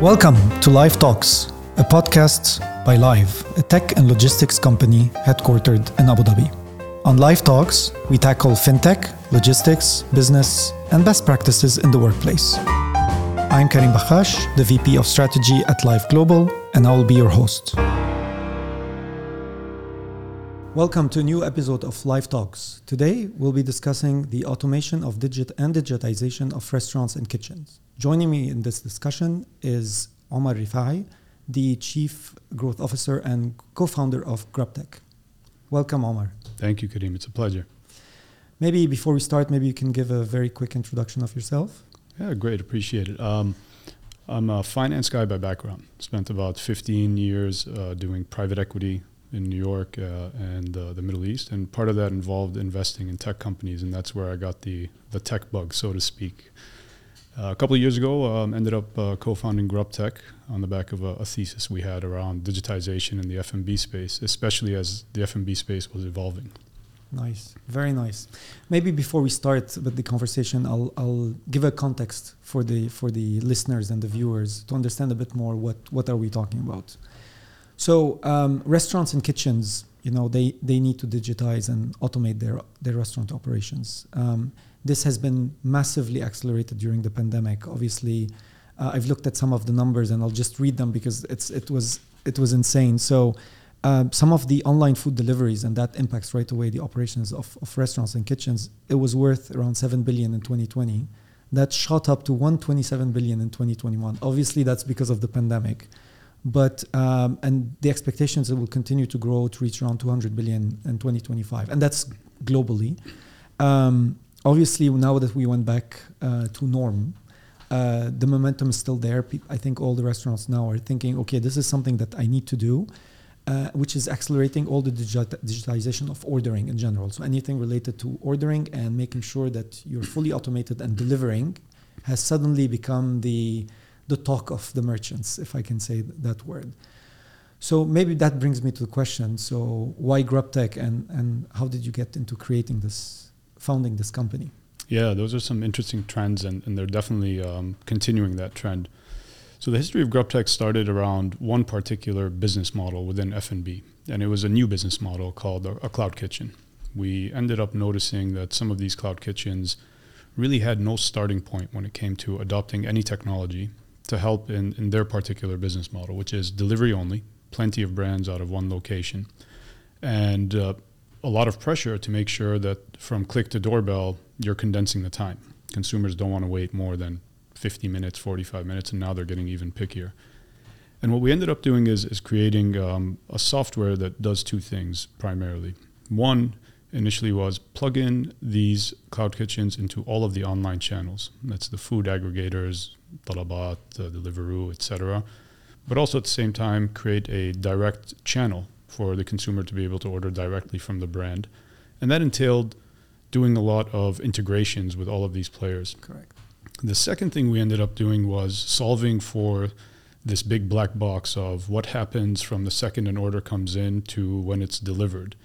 Welcome to Lyve Talks, a podcast by Lyve, a tech and logistics company headquartered in Abu Dhabi. On Lyve Talks, we tackle fintech, logistics, business, and best practices in the workplace. I'm Karim Bakhash, the VP of Strategy at Lyve Global, and I will be your host. Welcome to a new episode of Lyve Talks. Today, we'll be discussing the automation of digit and digitization of restaurants and kitchens. Joining me in this discussion is Omar Rifai, the Chief Growth Officer and co-founder of GrubTech. Welcome, Omar. Thank you, Karim. It's a pleasure. Maybe before we start, maybe you can give a very quick introduction of yourself. Yeah, great. Appreciate it. Um, I'm a finance guy by background. Spent about 15 years uh, doing private equity in New York uh, and uh, the Middle East, and part of that involved investing in tech companies, and that's where I got the the tech bug, so to speak. Uh, a couple of years ago, um, ended up uh, co-founding GrubTech on the back of a, a, thesis we had around digitization in the F&B space, especially as the F&B space was evolving. Nice, very nice. Maybe before we start with the conversation, I'll, I'll give a context for the for the listeners and the viewers to understand a bit more what what are we talking about. So um, restaurants and kitchens, you know, they they need to digitize and automate their their restaurant operations. Um, this has been massively accelerated during the pandemic. Obviously, uh, I've looked at some of the numbers and I'll just read them because it's it was it was insane. So. Uh, some of the online food deliveries and that impacts right away the operations of, of restaurants and kitchens. It was worth around 7 billion in 2020. That shot up to 127 billion in 2021. Obviously, that's because of the pandemic but um, and the expectations it will continue to grow to reach around 200 billion in 2025 and that's globally. Um, obviously now that we went back uh, to norm uh, the momentum is still there. I think all the restaurants now are thinking okay this is something that i need to do uh, which is accelerating all the digitalization of ordering in general. So anything related to ordering and making sure that you're fully automated and delivering has suddenly become the the talk of the merchants if i can say that word so maybe that brings me to the question so why grubtech and and how did you get into creating this founding this company? Yeah, those are some interesting trends, and, and they're definitely um, continuing that trend. So the history of GrubTech started around one particular business model within F&B, and it was a new business model called a, a cloud kitchen. We ended up noticing that some of these cloud kitchens really had no starting point when it came to adopting any technology to help in, in their particular business model, which is delivery only, plenty of brands out of one location, and uh, a lot of pressure to make sure that from click to doorbell, you're condensing the time. Consumers don't want to wait more than 50 minutes, 45 minutes, and now they're getting even pickier. And what we ended up doing is, is creating um, a software that does two things primarily. One initially was plug in these cloud kitchens into all of the online channels. That's the food aggregators, Talabat, uh, Deliveroo, etc. But also at the same time create a direct channel for the consumer to be able to order directly from the brand. And that entailed doing a lot of integrations with all of these players. Correct. The second thing we ended up doing was solving for this big black box of what happens from the second an order comes in to when it's delivered,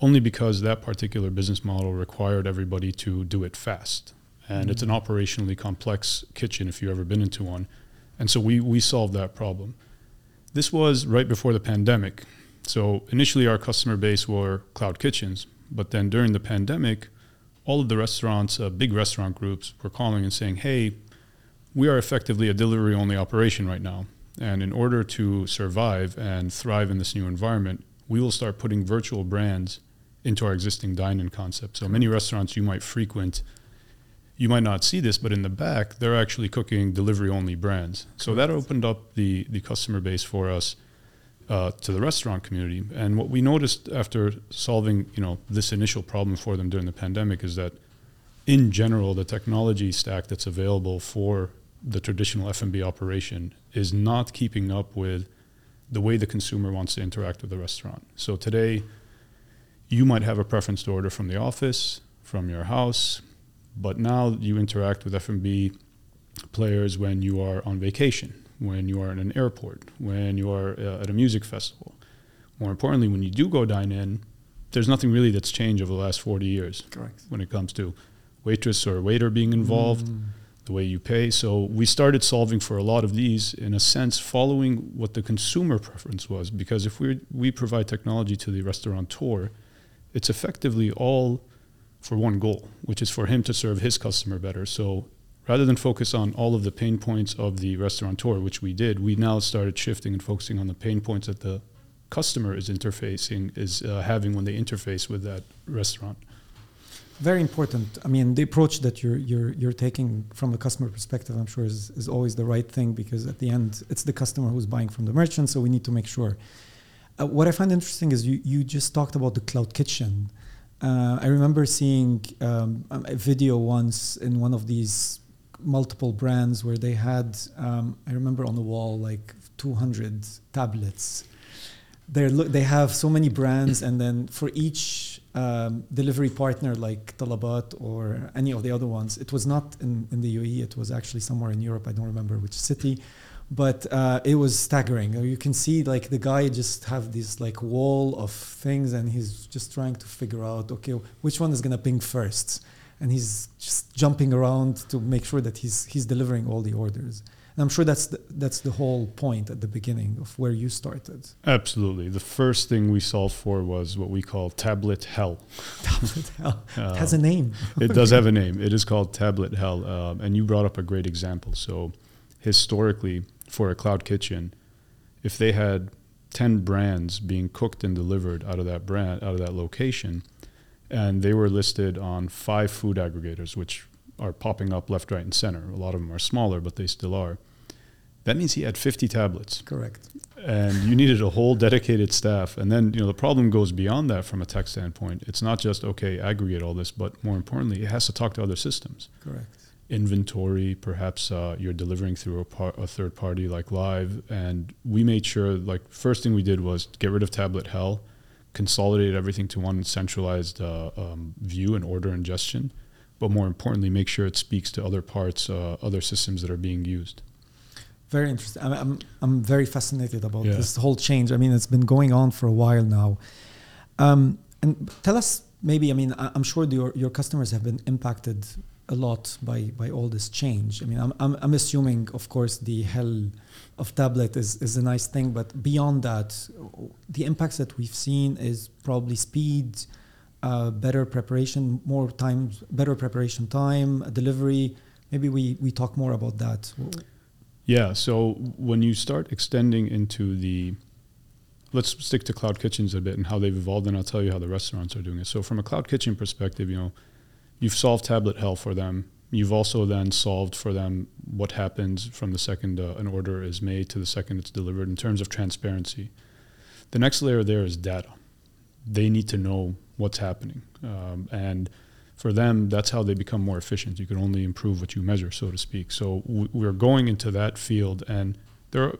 only because that particular business model required everybody to do it fast. And mm-hmm. it's an operationally complex kitchen if you've ever been into one. And so we, we solved that problem. This was right before the pandemic. So initially, our customer base were cloud kitchens, but then during the pandemic, all of the restaurants, uh, big restaurant groups, were calling and saying, "Hey, we are effectively a delivery-only operation right now, and in order to survive and thrive in this new environment, we will start putting virtual brands into our existing dine-in concept. So many restaurants you might frequent." You might not see this, but in the back, they're actually cooking delivery-only brands. So that opened up the the customer base for us, uh, to the restaurant community. And what we noticed after solving, you know, this initial problem for them during the pandemic is that, in general, the technology stack that's available for the traditional F&B operation is not keeping up with the way the consumer wants to interact with the restaurant. So today, you might have a preference to order from the office, from your house, but now you interact with F&B players when you are on vacation when you are in an airport, when you are uh, at a music festival. More importantly, when you do go dine in, there's nothing really that's changed over the last 40 years. Correct. When it comes to waitress or waiter being involved, mm. the way you pay. So we started solving for a lot of these in a sense, following what the consumer preference was. Because if we we provide technology to the restaurateur, it's effectively all for one goal, which is for him to serve his customer better. So rather than focus on all of the pain points of the restaurateur, which we did, we now started shifting and focusing on the pain points that the customer is interfacing is uh, having when they interface with that restaurant. Very important. I mean, the approach that you're you're you're taking from the customer perspective, I'm sure, is, is always the right thing because at the end, it's the customer who's buying from the merchant. So we need to make sure. Uh, what I find interesting is you you just talked about the cloud kitchen. Uh, I remember seeing um, a video once in one of these multiple brands where they had um, I remember on the wall like 200 tablets. They they have so many brands, and then for each um, delivery partner like Talabat or any of the other ones, it was not in, in the UAE. It was actually somewhere in Europe. I don't remember which city, but uh, it was staggering. You can see like the guy just have this like wall of things, and he's just trying to figure out okay which one is gonna ping first and he's just jumping around to make sure that he's he's delivering all the orders. And I'm sure that's the, that's the whole point at the beginning of where you started. Absolutely. The first thing we solved for was what we call tablet hell. Tablet hell uh, has a name. it does have a name. It is called tablet hell. Um, and you brought up a great example. So historically, for a cloud kitchen, if they had 10 brands being cooked and delivered out of that brand, out of that location, and they were listed on five food aggregators, which are popping up left, right, and center. A lot of them are smaller, but they still are. That means he had 50 tablets. Correct. And you needed a whole dedicated staff. And then, you know, the problem goes beyond that from a tech standpoint. It's not just, okay, aggregate all this, but more importantly, it has to talk to other systems. Correct. Inventory, perhaps uh, you're delivering through a, par- a third party like Lyve. And we made sure, like, first thing we did was get rid of tablet hell consolidate everything to one centralized uh, um, view and order ingestion, but more importantly, make sure it speaks to other parts, uh, other systems that are being used. Very interesting. I'm, I'm, I'm very fascinated about yeah. this whole change. I mean, it's been going on for a while now. Um, and tell us, maybe, I mean, I'm sure your, your customers have been impacted a lot by, by all this change. I mean, I'm, I'm, I'm assuming, of course, the hell of tablet is, is a nice thing, but beyond that, the impacts that we've seen is probably speed, uh, better preparation, more time, better preparation time, delivery. Maybe we, we talk more about that. Yeah. So when you start extending into the, let's stick to cloud kitchens a bit and how they've evolved, and I'll tell you how the restaurants are doing it. So from a cloud kitchen perspective, you know, you've solved tablet hell for them You've also then solved for them what happens from the second uh, an order is made to the second it's delivered in terms of transparency. The next layer there is data. They need to know what's happening. Um, and for them, that's how they become more efficient. You can only improve what you measure, so to speak. So w- we're going into that field, and there are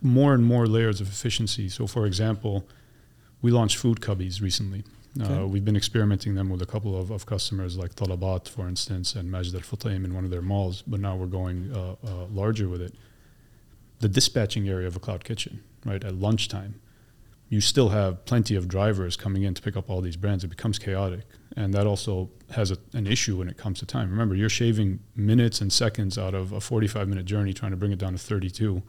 more and more layers of efficiency. So, for example, we launched food cubbies recently. Okay. Uh, we've been experimenting them with a couple of, of customers like Talabat, for instance, and Majid Al Futtaim in one of their malls, but now we're going uh, uh, larger with it. The dispatching area of a cloud kitchen, right, at lunchtime, you still have plenty of drivers coming in to pick up all these brands. It becomes chaotic. And that also has a, an issue when it comes to time. Remember, you're shaving minutes and seconds out of a 45 minute journey trying to bring it down to 32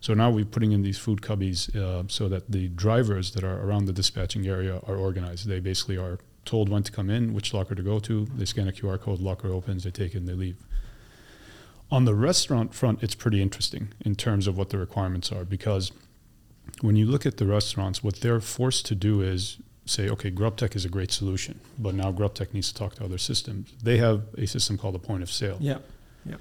so now we're putting in these food cubbies uh, so that the drivers that are around the dispatching area are organized. They basically are told when to come in, which locker to go to. They scan a QR code, locker opens, they take it and they leave. On the restaurant front, it's pretty interesting in terms of what the requirements are because when you look at the restaurants, what they're forced to do is say, okay, GrubTech is a great solution, but now GrubTech needs to talk to other systems. They have a system called the point of sale. Yeah. Yeah.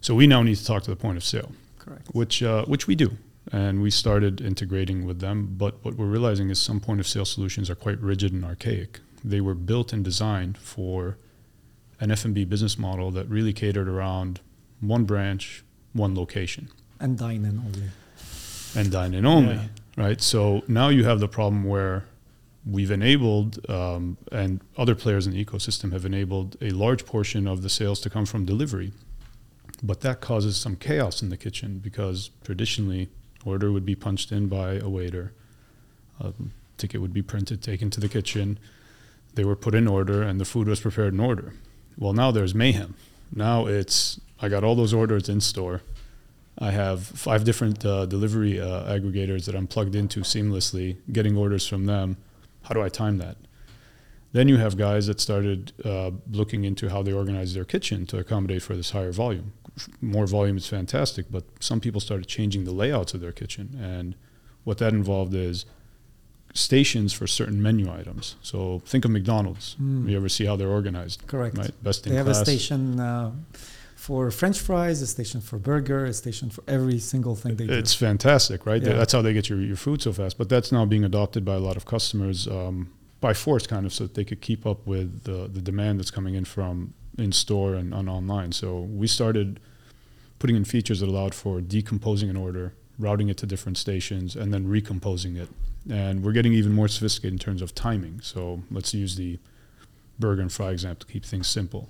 So we now need to talk to the point of sale. Correct. Which uh, which we do, and we started integrating with them. But what we're realizing is some point of sale solutions are quite rigid and archaic. They were built and designed for an F&B business model that really catered around one branch, one location, and dine in only. And dine in only, yeah. right? So now you have the problem where we've enabled, um, and other players in the ecosystem have enabled a large portion of the sales to come from delivery. But that causes some chaos in the kitchen because traditionally, order would be punched in by a waiter, a ticket would be printed, taken to the kitchen, they were put in order, and the food was prepared in order. Well, now there's mayhem, Now it's I got all those orders in store. I have five different uh, delivery uh, aggregators that I'm plugged into seamlessly, getting orders from them. How do I time that? Then you have guys that started uh, looking into how they organize their kitchen to accommodate for this higher volume. More volume is fantastic, but some people started changing the layouts of their kitchen, and what that involved is stations for certain menu items. So think of McDonald's. Mm. You ever see how they're organized? Correct. Right, best in They have class. a station uh, for French fries, a station for burger, a station for every single thing they It's do. It's fantastic, right? Yeah. That's how they get your, your food so fast. But that's now being adopted by a lot of customers um, by force, kind of, so that they could keep up with the, the demand that's coming in from in store and, online. So we started putting in features that allowed for decomposing an order, routing it to different stations, and then recomposing it. And we're getting even more sophisticated in terms of timing. So let's use the burger and fry example to keep things simple.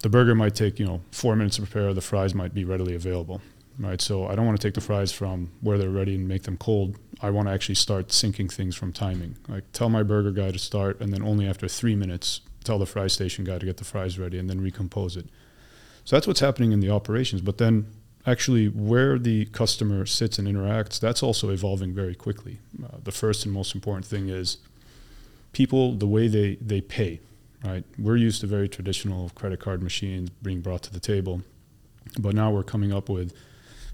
The burger might take, you know, four minutes to prepare. The fries might be readily available right? So I don't want to take the fries from where they're ready and make them cold. I want to actually start syncing things from timing. Like tell my burger guy to start, and then only after three minutes, tell the fry station guy to get the fries ready, and then recompose it. So that's what's happening in the operations. But then actually where the customer sits and interacts, that's also evolving very quickly. Uh, the first and most important thing is people, the way they, they pay, right? We're used to very traditional credit card machines being brought to the table. But now we're coming up with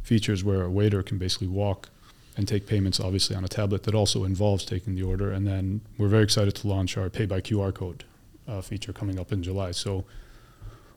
features where a waiter can basically walk and take payments obviously on a tablet that also involves taking the order and then we're very excited to launch our pay by qr code uh, feature coming up in july so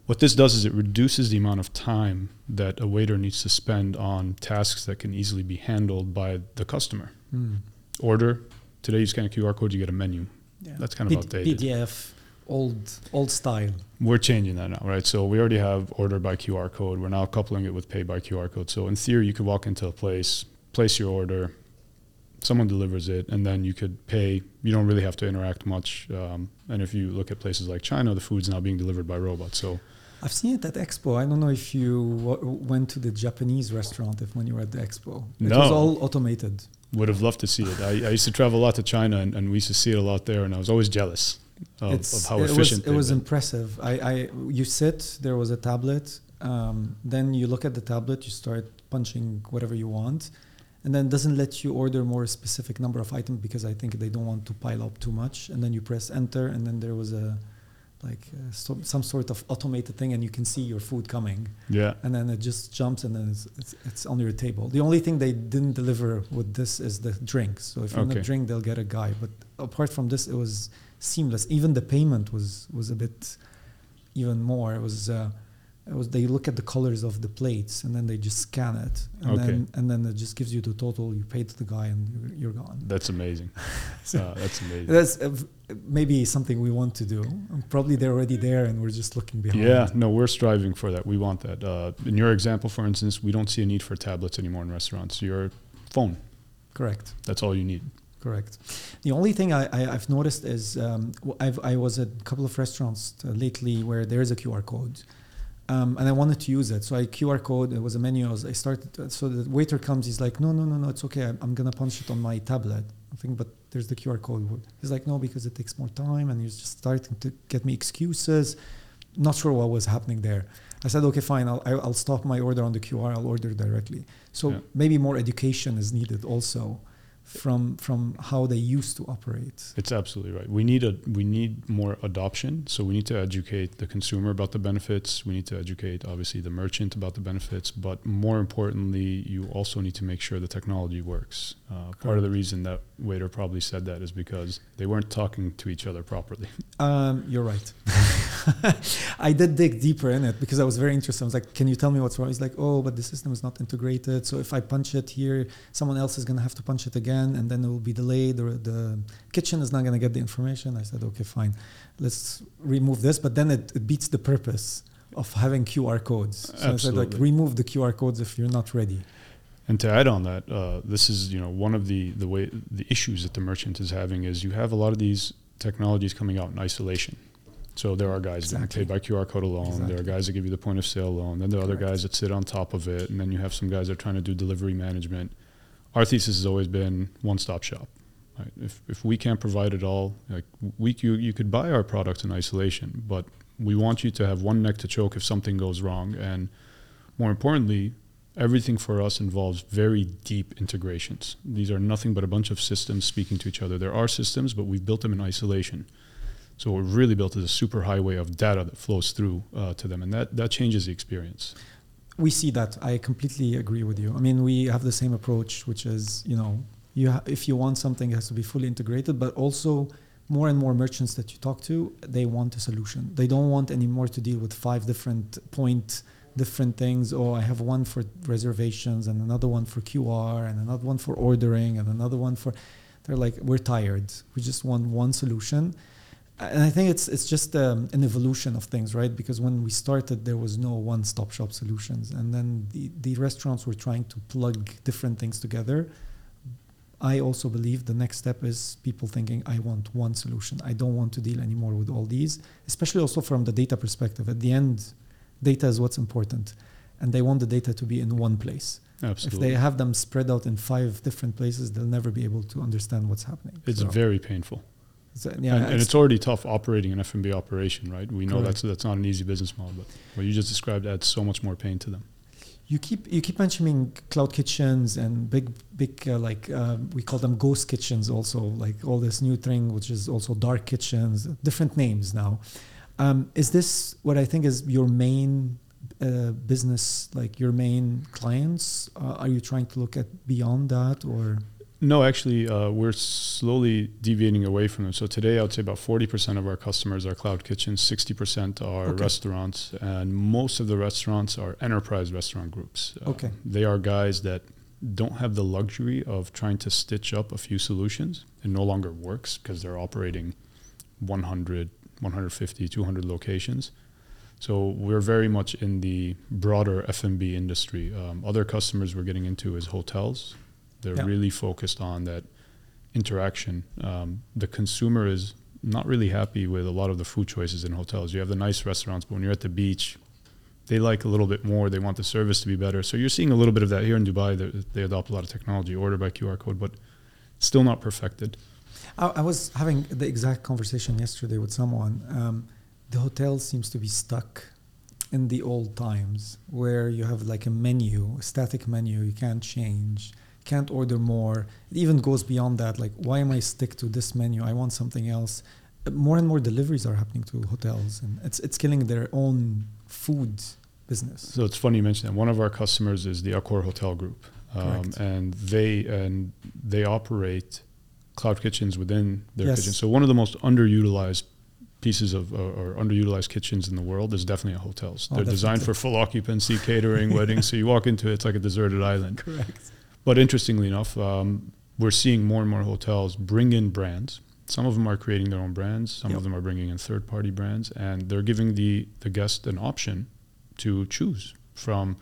what this does is it reduces the amount of time that a waiter needs to spend on tasks that can easily be handled by the customer Mm. order today you scan a qr code you get a menu Yeah. That's kind of outdated. PDF, old old style. We're changing that now, right? So we already have order by QR code. We're now coupling it with pay by QR code. So in theory, you could walk into a place, place your order, someone delivers it, and then you could pay. You don't really have to interact much. Um, and if you look at places like China, the food's now being delivered by robots. So I've seen it at Expo. I don't know if you w- went to the Japanese restaurant if when you were at the Expo. It No. was all automated. would have loved to see it. I, I used to travel a lot to China, and, and we used to see it a lot there, and I was always jealous of, of how efficient it was, it was impressive. I, I you sit, there was a tablet. Um, then you look at the tablet, you start punching whatever you want, and then it doesn't let you order more specific number of items because I think they don't want to pile up too much. And then you press enter, and then there was a like uh, so, some sort of automated thing, and you can see your food coming, yeah. and then it just jumps, and then it's, it's, it's on your table. The only thing they didn't deliver with this is the drinks. So if you want Okay. a drink, they'll get a guy. But apart from this, it was seamless. Even the payment was was a bit even more. It was uh, was they look at the colors of the plates and then they just scan it and Okay. then and then it just gives you the total. You pay to the guy and you're, you're gone. That's amazing. So- uh, that's amazing. That's uh, maybe something we want to do. Probably they're already there and we're just looking behind. Yeah, no, we're striving for that. We want that. Uh, in your example, for instance, we don't see a need for tablets anymore in restaurants. Your phone, correct. that's all you need. Correct. The only thing I, I, I've noticed is um, I was at a couple of restaurants uh, lately where there is a QR code. Um, and I wanted to use it. So I QR code, it was a menu. I, was, I started, to- so the waiter comes, he's like, no, no, no, no, it's okay. I'm, I'm going to punch it on my tablet. I think, but there's the QR code. He's like, no, because it takes more time. And he's just starting to get me excuses. Not sure what was happening there. I said, okay, fine. I'll, I- I'll stop my order on the QR. I'll order directly. So Yeah. maybe more education is needed also from from how they used to operate. It's absolutely right. We need a we need more adoption. So we need to educate the consumer about the benefits. We need to educate obviously the merchant about the benefits. But more importantly, you also need to make sure the technology works. Uh, part of the reason that waiter probably said that is because they weren't talking to each other properly. Um, you're right. I did dig deeper in it because I was very interested. I was like, "Can you tell me what's wrong?" He's like, "Oh, but the system is not integrated. So if I punch it here, someone else is going to have to punch it again, and then it will be delayed. Or the kitchen is not going to get the information." I said, "Okay, fine. Let's remove this." But then it, it beats the purpose of having QR codes. So I said, like, Absolutely. remove the QR codes if you're not ready. And to add on that, uh, this is you know one of the the way the issues that the merchant is having is you have a lot of these technologies coming out in isolation. So there are guys Exactly. that pay by QR code alone. There are guys that give you the point of sale loan. Then there are other guys that sit on top of it, and then you have some guys that are trying to do delivery management. Our thesis has always been one stop shop. Right? If if we can't provide it all, like we you, you could buy our products in isolation, but we want you to have one neck to choke if something goes wrong. And more importantly, everything for us involves very deep integrations. These are nothing but a bunch of systems speaking to each other. There are systems, but we've built them in isolation. So what we've really built is a super highway of data that flows through uh, to them, and that, that changes the experience. We see that. I completely agree with you. I mean, we have the same approach, which is, you know, you ha- if you want something, it has to be fully integrated, but also more and more merchants that you talk to, they want a solution. They don't want anymore to deal with five different point different things. Oh, I have one for reservations and another one for QR and another one for ordering and another one for. They're like, we're tired. We just want one solution. And I think it's it's just um, an evolution of things, right? Because when we started, there was no one-stop shop solutions, and then the, the restaurants were trying to plug different things together. I also believe the next step is people thinking, I want one solution. I don't want to deal anymore with all these, especially also from the data perspective. At the end, data is what's important and they want the data to be in one place Absolutely. if they have them spread out in five different places they'll never be able to understand what's happening it's So, very painful. So, yeah, and, and it's already tough operating an F&B operation, right? We know Correct. that's that's not an easy business model, but what you just described adds so much more pain to them. you keep you keep mentioning cloud kitchens and big big uh, like uh, we call them ghost kitchens also like all this new thing which is also dark kitchens different names now um, is this what i think is your main uh, business like your main clients uh, are you trying to look at beyond that or No, actually, uh, we're slowly deviating away from them. So today, I would say about 40% of our customers are cloud kitchens, 60% are Okay. restaurants, and most of the restaurants are enterprise restaurant groups. Uh, Okay. They are guys that don't have the luxury of trying to stitch up a few solutions. It no longer works because they're operating 100, 150, 200 locations. So we're very much in the broader F&B industry. Um, other customers we're getting into is hotels. They're Yeah. really focused on that interaction. Um, the consumer is not really happy with a lot of the food choices in hotels. You have the nice restaurants, but when you're at the beach, they like a little bit more. They want the service to be better. So you're seeing a little bit of that here in Dubai. They, they adopt a lot of technology, order by QR code, but still not perfected. I, I was having the exact conversation yesterday with someone. Um, the hotel seems to be stuck in the old times where you have like a menu, a static menu, you can't change, can't order more. It even goes beyond that. Like, why am I stick to this menu? I want something else. More and more deliveries are happening to hotels, and it's it's killing their own food business. So it's funny you mentioned that. One of our customers is the Accor Hotel Group, um, and they and they operate cloud kitchens within their Yes. kitchen. So one of the most underutilized pieces of uh, or underutilized kitchens in the world is definitely hotels. Oh, They're designed for full occupancy, catering, weddings. So you walk into it, it's like a deserted island. Correct. But interestingly enough, um, we're seeing more and more hotels bring in brands. Some of them are creating their own brands. Some Yep. of them are bringing in third-party brands, and they're giving the the guest an option to choose from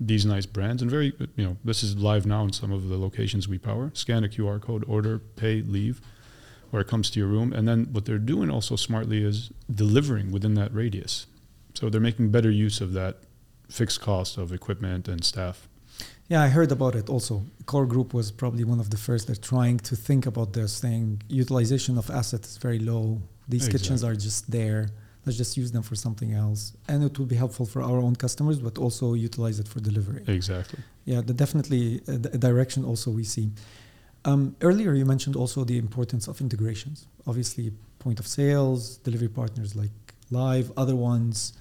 these nice brands. And very, you know, this is live now in some of the locations we power. Scan a QR code, order, pay, leave, or it comes to your room. And then what they're doing also smartly is delivering within that radius. So they're making better use of that fixed cost of equipment and staff. Yeah, I heard about it also. Accor Group was probably one of the first that trying to think about this, saying utilization of assets is very low. These kitchens are just there. Let's just use them for something else. And it will be helpful for our own customers, but also utilize it for delivery. Exactly. Yeah, the definitely a, a direction also we see. Um, earlier, you mentioned also the importance of integrations. Obviously, point of sales, delivery partners like Lyve, other ones.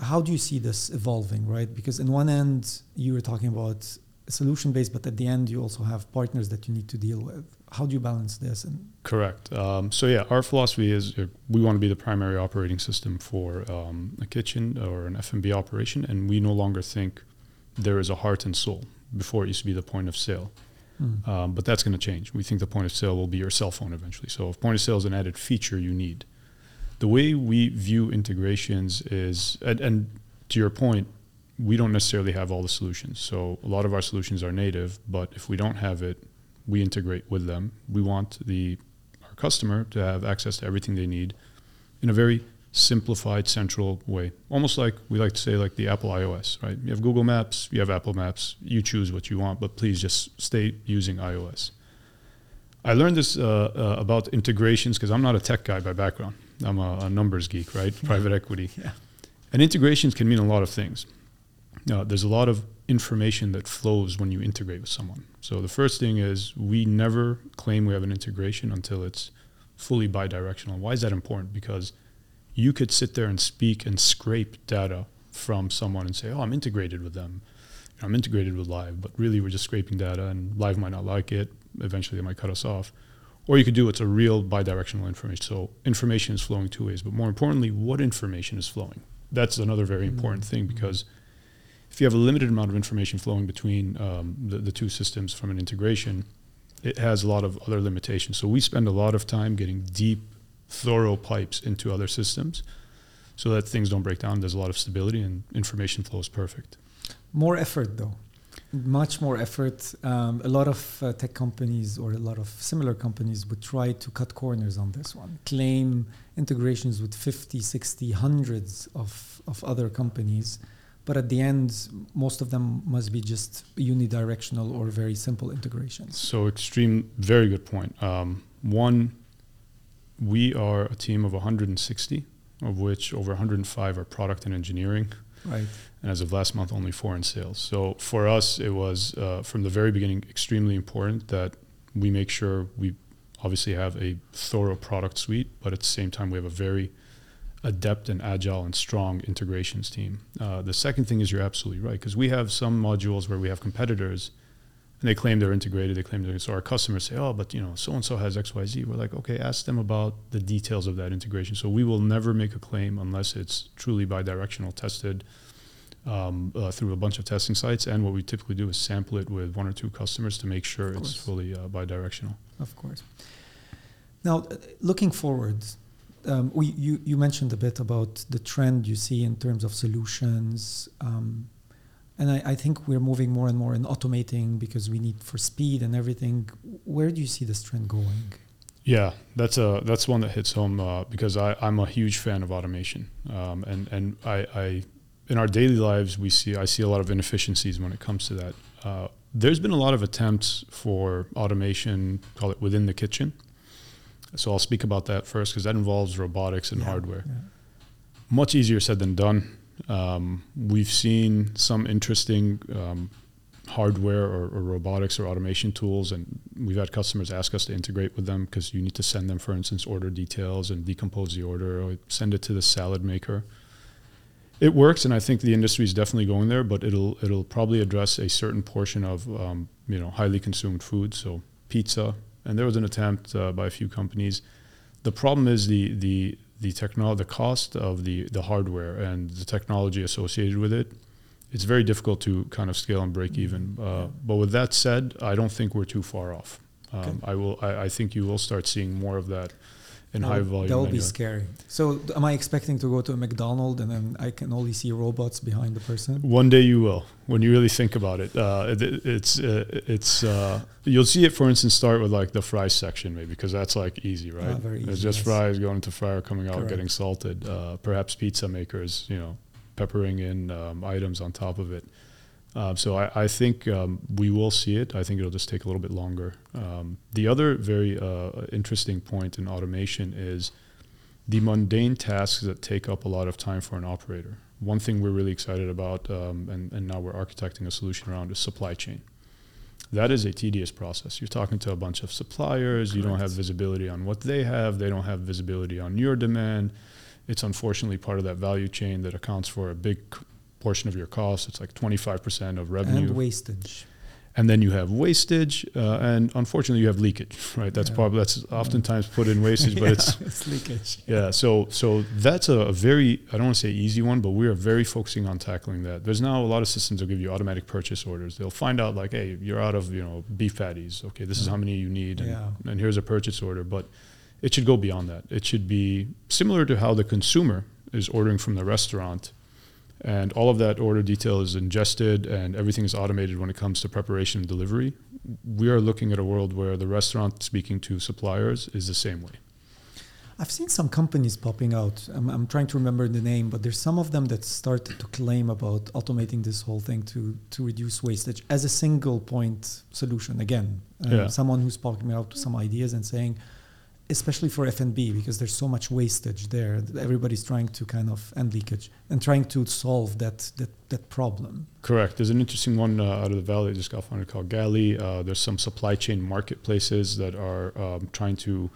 How do you see this evolving, right? Because in one end, you were talking about solution based, but at the end, you also have partners that you need to deal with. How do you balance this? And Correct. Um, so yeah, our philosophy is uh, we want to be the primary operating system for um, a kitchen or an F&B operation, and we no longer think there is a heart and soul. Before it used to be the point of sale, Mm. um, but that's going to change. We think the point of sale will be your cell phone eventually. So if point of sale is an added feature you need, the way we view integrations is, and, and to your point, we don't necessarily have all the solutions. So a lot of our solutions are native, but if we don't have it, we integrate with them. We want the our customer to have access to everything they need in a very simplified, central way. Almost like we like to say, like the Apple iOS, right? You have Google Maps, you have Apple Maps. You choose what you want, but please just stay using iOS. I learned this uh, uh, about integrations because I'm not a tech guy by background. I'm a, a numbers geek, right? Private equity. Yeah. And integrations can mean a lot of things. Uh, there's a lot of information that flows when you integrate with someone. So the first thing is we never claim we have an integration until it's fully bidirectional. Why is that important? Because you could sit there and speak and scrape data from someone and say, "Oh, I'm integrated with them. I'm integrated with Lyve," but really we're just scraping data, and Lyve might not like it. Eventually, they might cut us off. Or you could do it's a real bidirectional information. So information is flowing two ways, but more importantly, what information is flowing? That's another very important thing because if you have a limited amount of information flowing between um, the, the two systems from an integration, it has a lot of other limitations. So we spend a lot of time getting deep, thorough pipes into other systems so that things don't break down. There's a lot of stability and information flows perfect. More effort, though. Much more effort. Um, a lot of uh, tech companies or a lot of similar companies would try to cut corners on this one, claim integrations with 50, 60, hundreds of, of other companies. But at the end, most of them must be just unidirectional or very simple integrations. So, extreme, very good point. Um, one, we are a team of 160, of which over 105 are product and engineering. Right. And as of last month, only four in sales. So for us, it was uh, from the very beginning extremely important that we make sure we obviously have a thorough product suite, but at the same time, we have a very adept and agile and strong integrations team. Uh, the second thing is you're absolutely right because we have some modules where we have competitors and they claim they're integrated. They claim they're so our customers say, "Oh, but you know, so and so has X, Y, Z." We're like, "Okay, ask them about the details of that integration." So we will never make a claim unless it's truly bidirectional tested um, uh, through a bunch of testing sites. And what we typically do is sample it with one or two customers to make sure it's fully uh, bidirectional. Of course. Now, uh, looking forward, um, we, you, you mentioned a bit about the trend you see in terms of solutions. Um, and I, I, think we're moving more and more in automating because we need for speed and everything. Where do you see this trend going? Yeah, that's a that's one that hits home uh, because I, I'm a huge fan of automation, um, and and I, I in our daily lives we see I see a lot of inefficiencies when it comes to that. Uh, there's been a lot of attempts for automation, call it within the kitchen. So I'll speak about that first because that involves robotics and yeah, hardware. Yeah. Much easier said than done. Um, we've seen some interesting um, hardware or, or, robotics or automation tools, and we've had customers ask us to integrate with them because you need to send them, for instance, order details and decompose the order, or send it to the salad maker. It works, and I think the industry is definitely going there, but it'll it'll probably address a certain portion of um, you know highly consumed food, so pizza, and there was an attempt uh, by a few companies. The problem is the the the technology, the cost of the the hardware and the technology associated with it. It's very difficult to kind of scale and break mm-hmm. even. Uh, but with that said, I don't think we're too far off. Um. I will. I, I, think you will start seeing more of that in high volume. That would be scary. So, am I expecting to go to a McDonald's and then I can only see robots behind the person? One day you will, when you really think about it. Uh, it it's uh, it's uh, you'll see it, for instance, start with like the fries section, maybe because that's like easy, right? Ah, very easy, it's just yes. fries going into fryer, coming out, Correct. getting salted. Uh, perhaps pizza makers, you know, peppering in um, items on top of it. Uh, so I, I think um, we will see it. I think it'll just take a little bit longer. Um, the other very uh, interesting point in automation is the mundane tasks that take up a lot of time for an operator. One thing we're really excited about, um, and, and now we're architecting a solution around, is supply chain. That is a tedious process. You're talking to a bunch of suppliers. Correct. You don't have visibility on what they have. They don't have visibility on your demand. It's unfortunately part of that value chain that accounts for a big portion of your cost. It's like 25% of revenue. And wastage. And then you have wastage, uh, and unfortunately, you have leakage, right? That's yeah. probably that's oftentimes put in wastage, but yeah, it's, it's leakage. Yeah, so so that's a, a, very I don't want to say easy one, but we are very focusing on tackling that. There's now a lot of systems that give you automatic purchase orders. They'll find out like, hey, you're out of you know beef patties. Okay, this is how many you need, and, yeah. and here's a purchase order. But it should go beyond that. It should be similar to how the consumer is ordering from the restaurant and all of that order detail is ingested and everything is automated when it comes to preparation and delivery. We are looking at a world where the restaurant speaking to suppliers is the same way. I've seen some companies popping out. I'm, I'm trying to remember the name, but there's some of them that started to claim about automating this whole thing to to reduce wastage as a single point solution. Again, um, Yeah. someone who's popping out to some ideas and saying, especially for F&B, because there's so much wastage there. Everybody's trying to kind of and leakage and trying to solve that that that problem. Correct. There's an interesting one uh, out of the valley that just got founded called Galley. Uh, there's some supply chain marketplaces that are um, trying to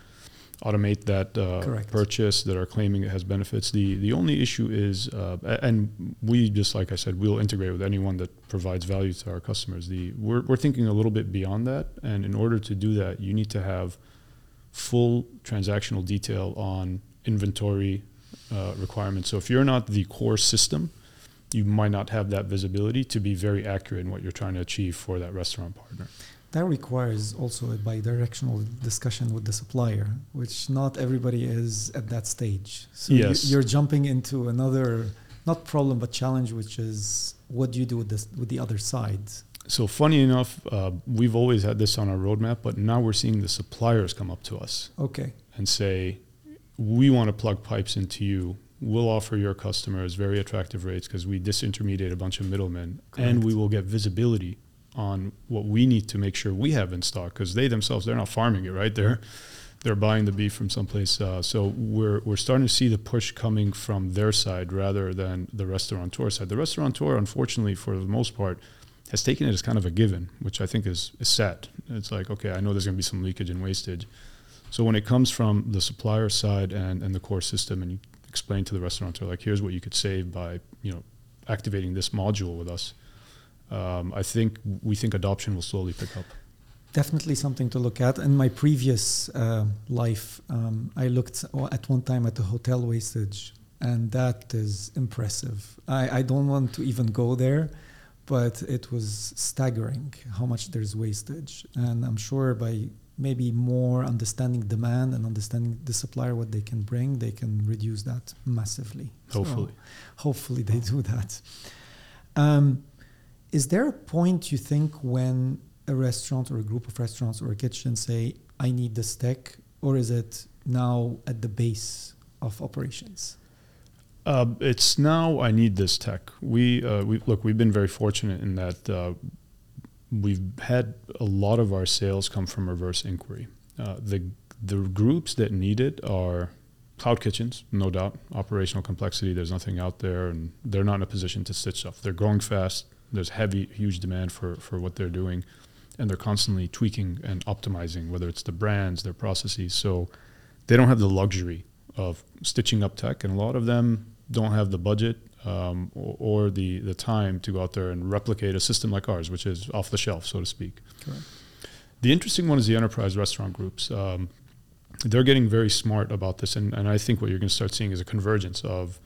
automate that uh, purchase that are claiming it has benefits. The the only issue is, uh, and we just like I said, we'll integrate with anyone that provides value to our customers. The we're we're thinking a little bit beyond that, and in order to do that, you need to have full transactional detail on inventory uh, requirements. So if you're not the core system, you might not have that visibility to be very accurate in what you're trying to achieve for that restaurant partner. That requires also a bi-directional discussion with the supplier, which not everybody is at that stage. So Yes. you're jumping into another not problem but challenge, which is what do you do with this with the other side? So funny enough, uh, we've always had this on our roadmap, but now we're seeing the suppliers come up to us Okay, and say, "We want to plug pipes into you. We'll offer your customers very attractive rates because we disintermediate a bunch of middlemen, and we will get visibility on what we need to make sure we have in stock because they themselves they're not farming it, right? They're they're buying the beef from someplace. Uh, so we're we're starting to see the push coming from their side rather than the restaurateur side. The restaurateur, unfortunately, for the most part, has taken it as kind of a given, which I think is, is sad. It's like, okay, I know there's going to be some leakage and wastage. So when it comes from the supplier side and, and the core system, and you explain to the restaurateur, like, here's what you could save by, you know, activating this module with us, um, I think we think adoption will slowly pick up. definitely something to look at. In my previous uh, life, um, I looked at one time at the hotel wastage, and that is impressive. I, I don't want to even go there, but it was staggering how much there's wastage. And I'm sure by maybe more understanding demand and understanding the supplier what they can bring, they can reduce that massively. So Hopefully. hopefully they do that. Um, is there a point you think when a restaurant or a group of restaurants or a kitchen say, I need this tech, or is it now at the base of operations? Uh, it's now I need this tech. We, uh, we look. We've been very fortunate in that uh, we've had a lot of our sales come from reverse inquiry. Uh, the the groups that need it are cloud kitchens, no doubt. Operational complexity. There's nothing out there, and they're not in a position to stitch stuff. They're growing fast. There's heavy, huge demand for for what they're doing, and they're constantly tweaking and optimizing, whether it's the brands, their processes. So they don't have the luxury of stitching up tech, and a lot of them don't have the budget um, or, or the the time to go out there and replicate a system like ours, which is off the shelf, so to speak. Correct. The interesting one is the enterprise restaurant groups. Um, they're getting very smart about this, and, and I think what you're going to start seeing is a convergence of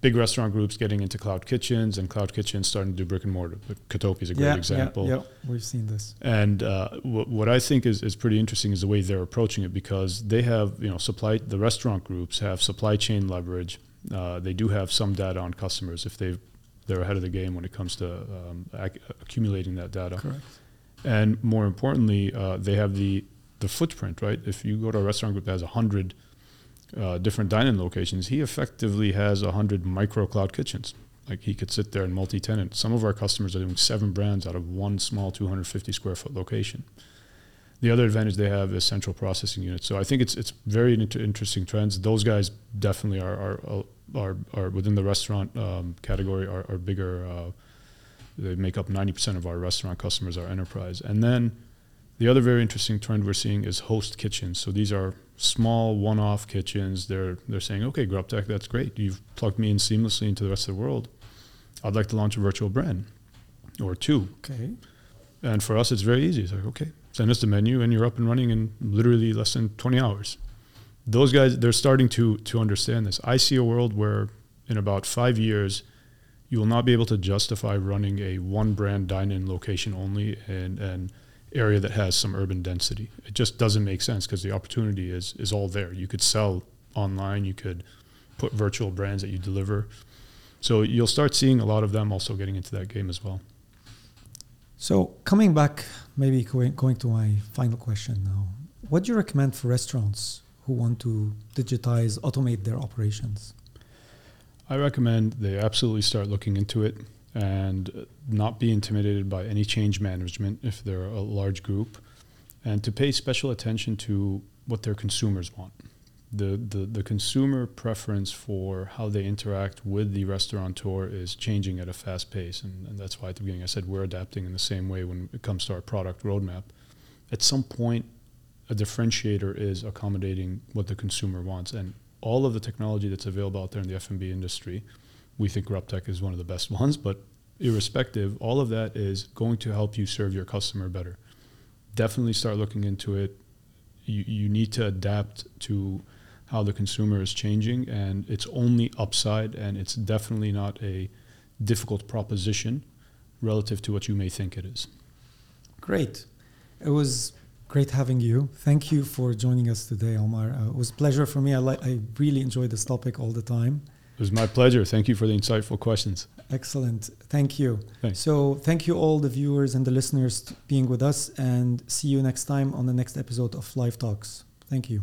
big restaurant groups getting into cloud kitchens and cloud kitchens starting to do brick and mortar. Kitopi is a great example. Yeah, yeah, we've seen this. And uh, what, what I think is, is pretty interesting is the way they're approaching it because they have, you know, supply, the restaurant groups have supply chain leverage. Uh, they do have some data on customers if they they're ahead of the game when it comes to um, ac- accumulating that data. Correct. And more importantly, uh, they have the the footprint, right? If you go to a restaurant group that has 100 uh, different dining locations, he effectively has 100 micro cloud kitchens. Like he could sit there and multi tenant. Some of our customers are doing seven brands out of one small 250 square foot location. The other advantage they have is central processing units. So I think it's it's very inter- interesting trends. Those guys definitely are are are, are within the restaurant um, category are, are bigger. Uh, they make up 90% of our restaurant customers are enterprise. And then the other very interesting trend we're seeing is host kitchens. So these are small one-off kitchens. They're they're saying, okay, GrubTech, that's great. You've plugged me in seamlessly into the rest of the world. I'd like to launch a virtual brand or two. Okay. And for us, it's very easy. It's like, okay, send us the menu, and you're up and running in literally less than 20 hours. Those guys, they're starting to to understand this. I see a world where in about five years, you will not be able to justify running a one brand dine-in location only and an area that has some urban density. It just doesn't make sense because the opportunity is is all there. You could sell online. You could put virtual brands that you deliver. So you'll start seeing a lot of them also getting into that game as well. So coming back, maybe going, to my final question now. What do you recommend for restaurants who want to digitize, automate their operations? I recommend they absolutely start looking into it and not be intimidated by any change management if they're a large group, and to pay special attention to what their consumers want. The, the, the consumer preference for how they interact with the restaurateur is changing at a fast pace, and, and that's why at the beginning I said we're adapting in the same way when it comes to our product roadmap. At some point, a differentiator is accommodating what the consumer wants, and all of the technology that's available out there in the F&B industry we think GrubTech is one of the best ones, but irrespective, all of that is going to help you serve your customer better. Definitely start looking into it. You, you need to adapt to how the consumer is changing, and it's only upside, and it's definitely not a difficult proposition relative to what you may think it is. Great. It was great having you. Thank you for joining us today, Omar. Uh, it was a pleasure for me. I, li- I really enjoy this topic all the time. It was my pleasure. Thank you for the insightful questions. Excellent. Thank you. Thanks. So, thank you all the viewers and the listeners being with us, and see you next time on the next episode of Lyve Talks. Thank you.